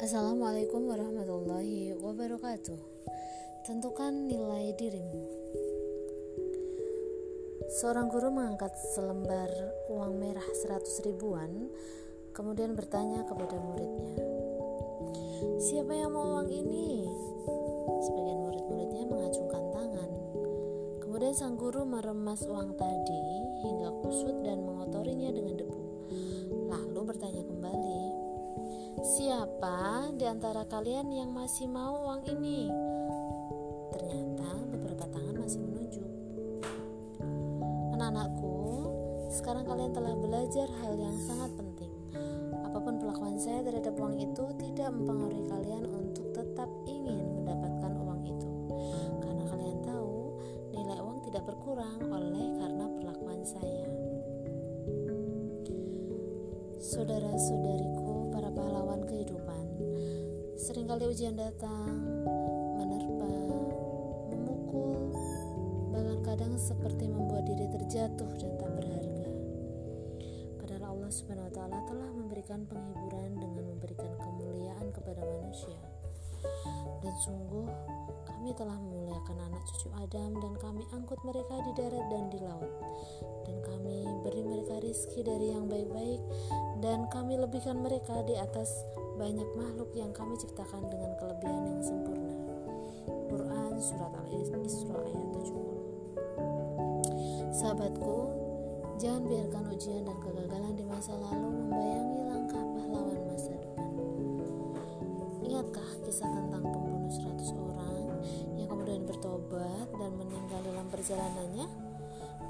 Assalamualaikum warahmatullahi wabarakatuh. Tentukan nilai dirimu. Seorang guru mengangkat selembar uang merah 100 ribuan, kemudian bertanya kepada muridnya, "Siapa yang mau uang ini?" Sebagian murid-muridnya mengacungkan tangan. Kemudian sang guru meremas uang tadi hingga kusut dan mengotorinya dengan debu. Lalu bertanya kembali, Siapa di antara kalian yang masih mau uang ini? Ternyata beberapa tangan masih menunjuk. Anak-anakku, sekarang kalian telah belajar hal yang sangat penting. Apa pun pelakuan saya terhadap uang itu tidak mempengaruhi kalian untuk tetap ingin mendapatkan uang itu. Karena kalian tahu nilai uang tidak berkurang oleh karena perlakuan saya. Saudara-saudariku. Seringkali ujian datang, menerpa, memukul, bahkan kadang seperti membuat diri terjatuh dan tak berharga. Padahal Allah Subhanahu wa taala telah memberikan penghiburan dengan memberikan kemuliaan kepada manusia. Dan sungguh kami telah memuliakan anak cucu Adam dan kami angkut mereka di darat dan di laut. Dan kami beri mereka rizki dari yang baik-baik dan kami lebihkan mereka di atas banyak makhluk yang kami ciptakan dengan kelebihan yang sempurna. Quran Surat Al-Isra ayat 70 Sahabatku, jangan biarkan ujian dan kegagalan di masa lalu kisah tentang pembunuh 100 orang yang kemudian bertobat dan meninggal dalam perjalanannya?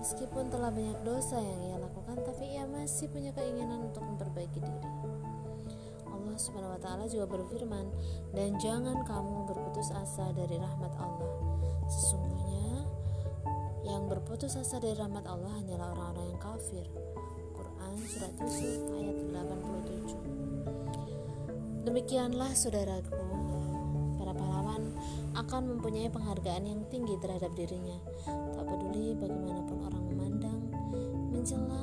Meskipun telah banyak dosa yang ia lakukan, tapi ia masih punya keinginan untuk memperbaiki diri. Allah Subhanahu wa taala juga berfirman, "Dan jangan kamu berputus asa dari rahmat Allah. Sesungguhnya yang berputus asa dari rahmat Allah hanyalah orang-orang yang kafir." Quran surat Yusuf ayat 87. Demikianlah saudaraku, para pahlawan akan mempunyai penghargaan yang tinggi terhadap dirinya, tak peduli bagaimanapun orang memandang, mencela,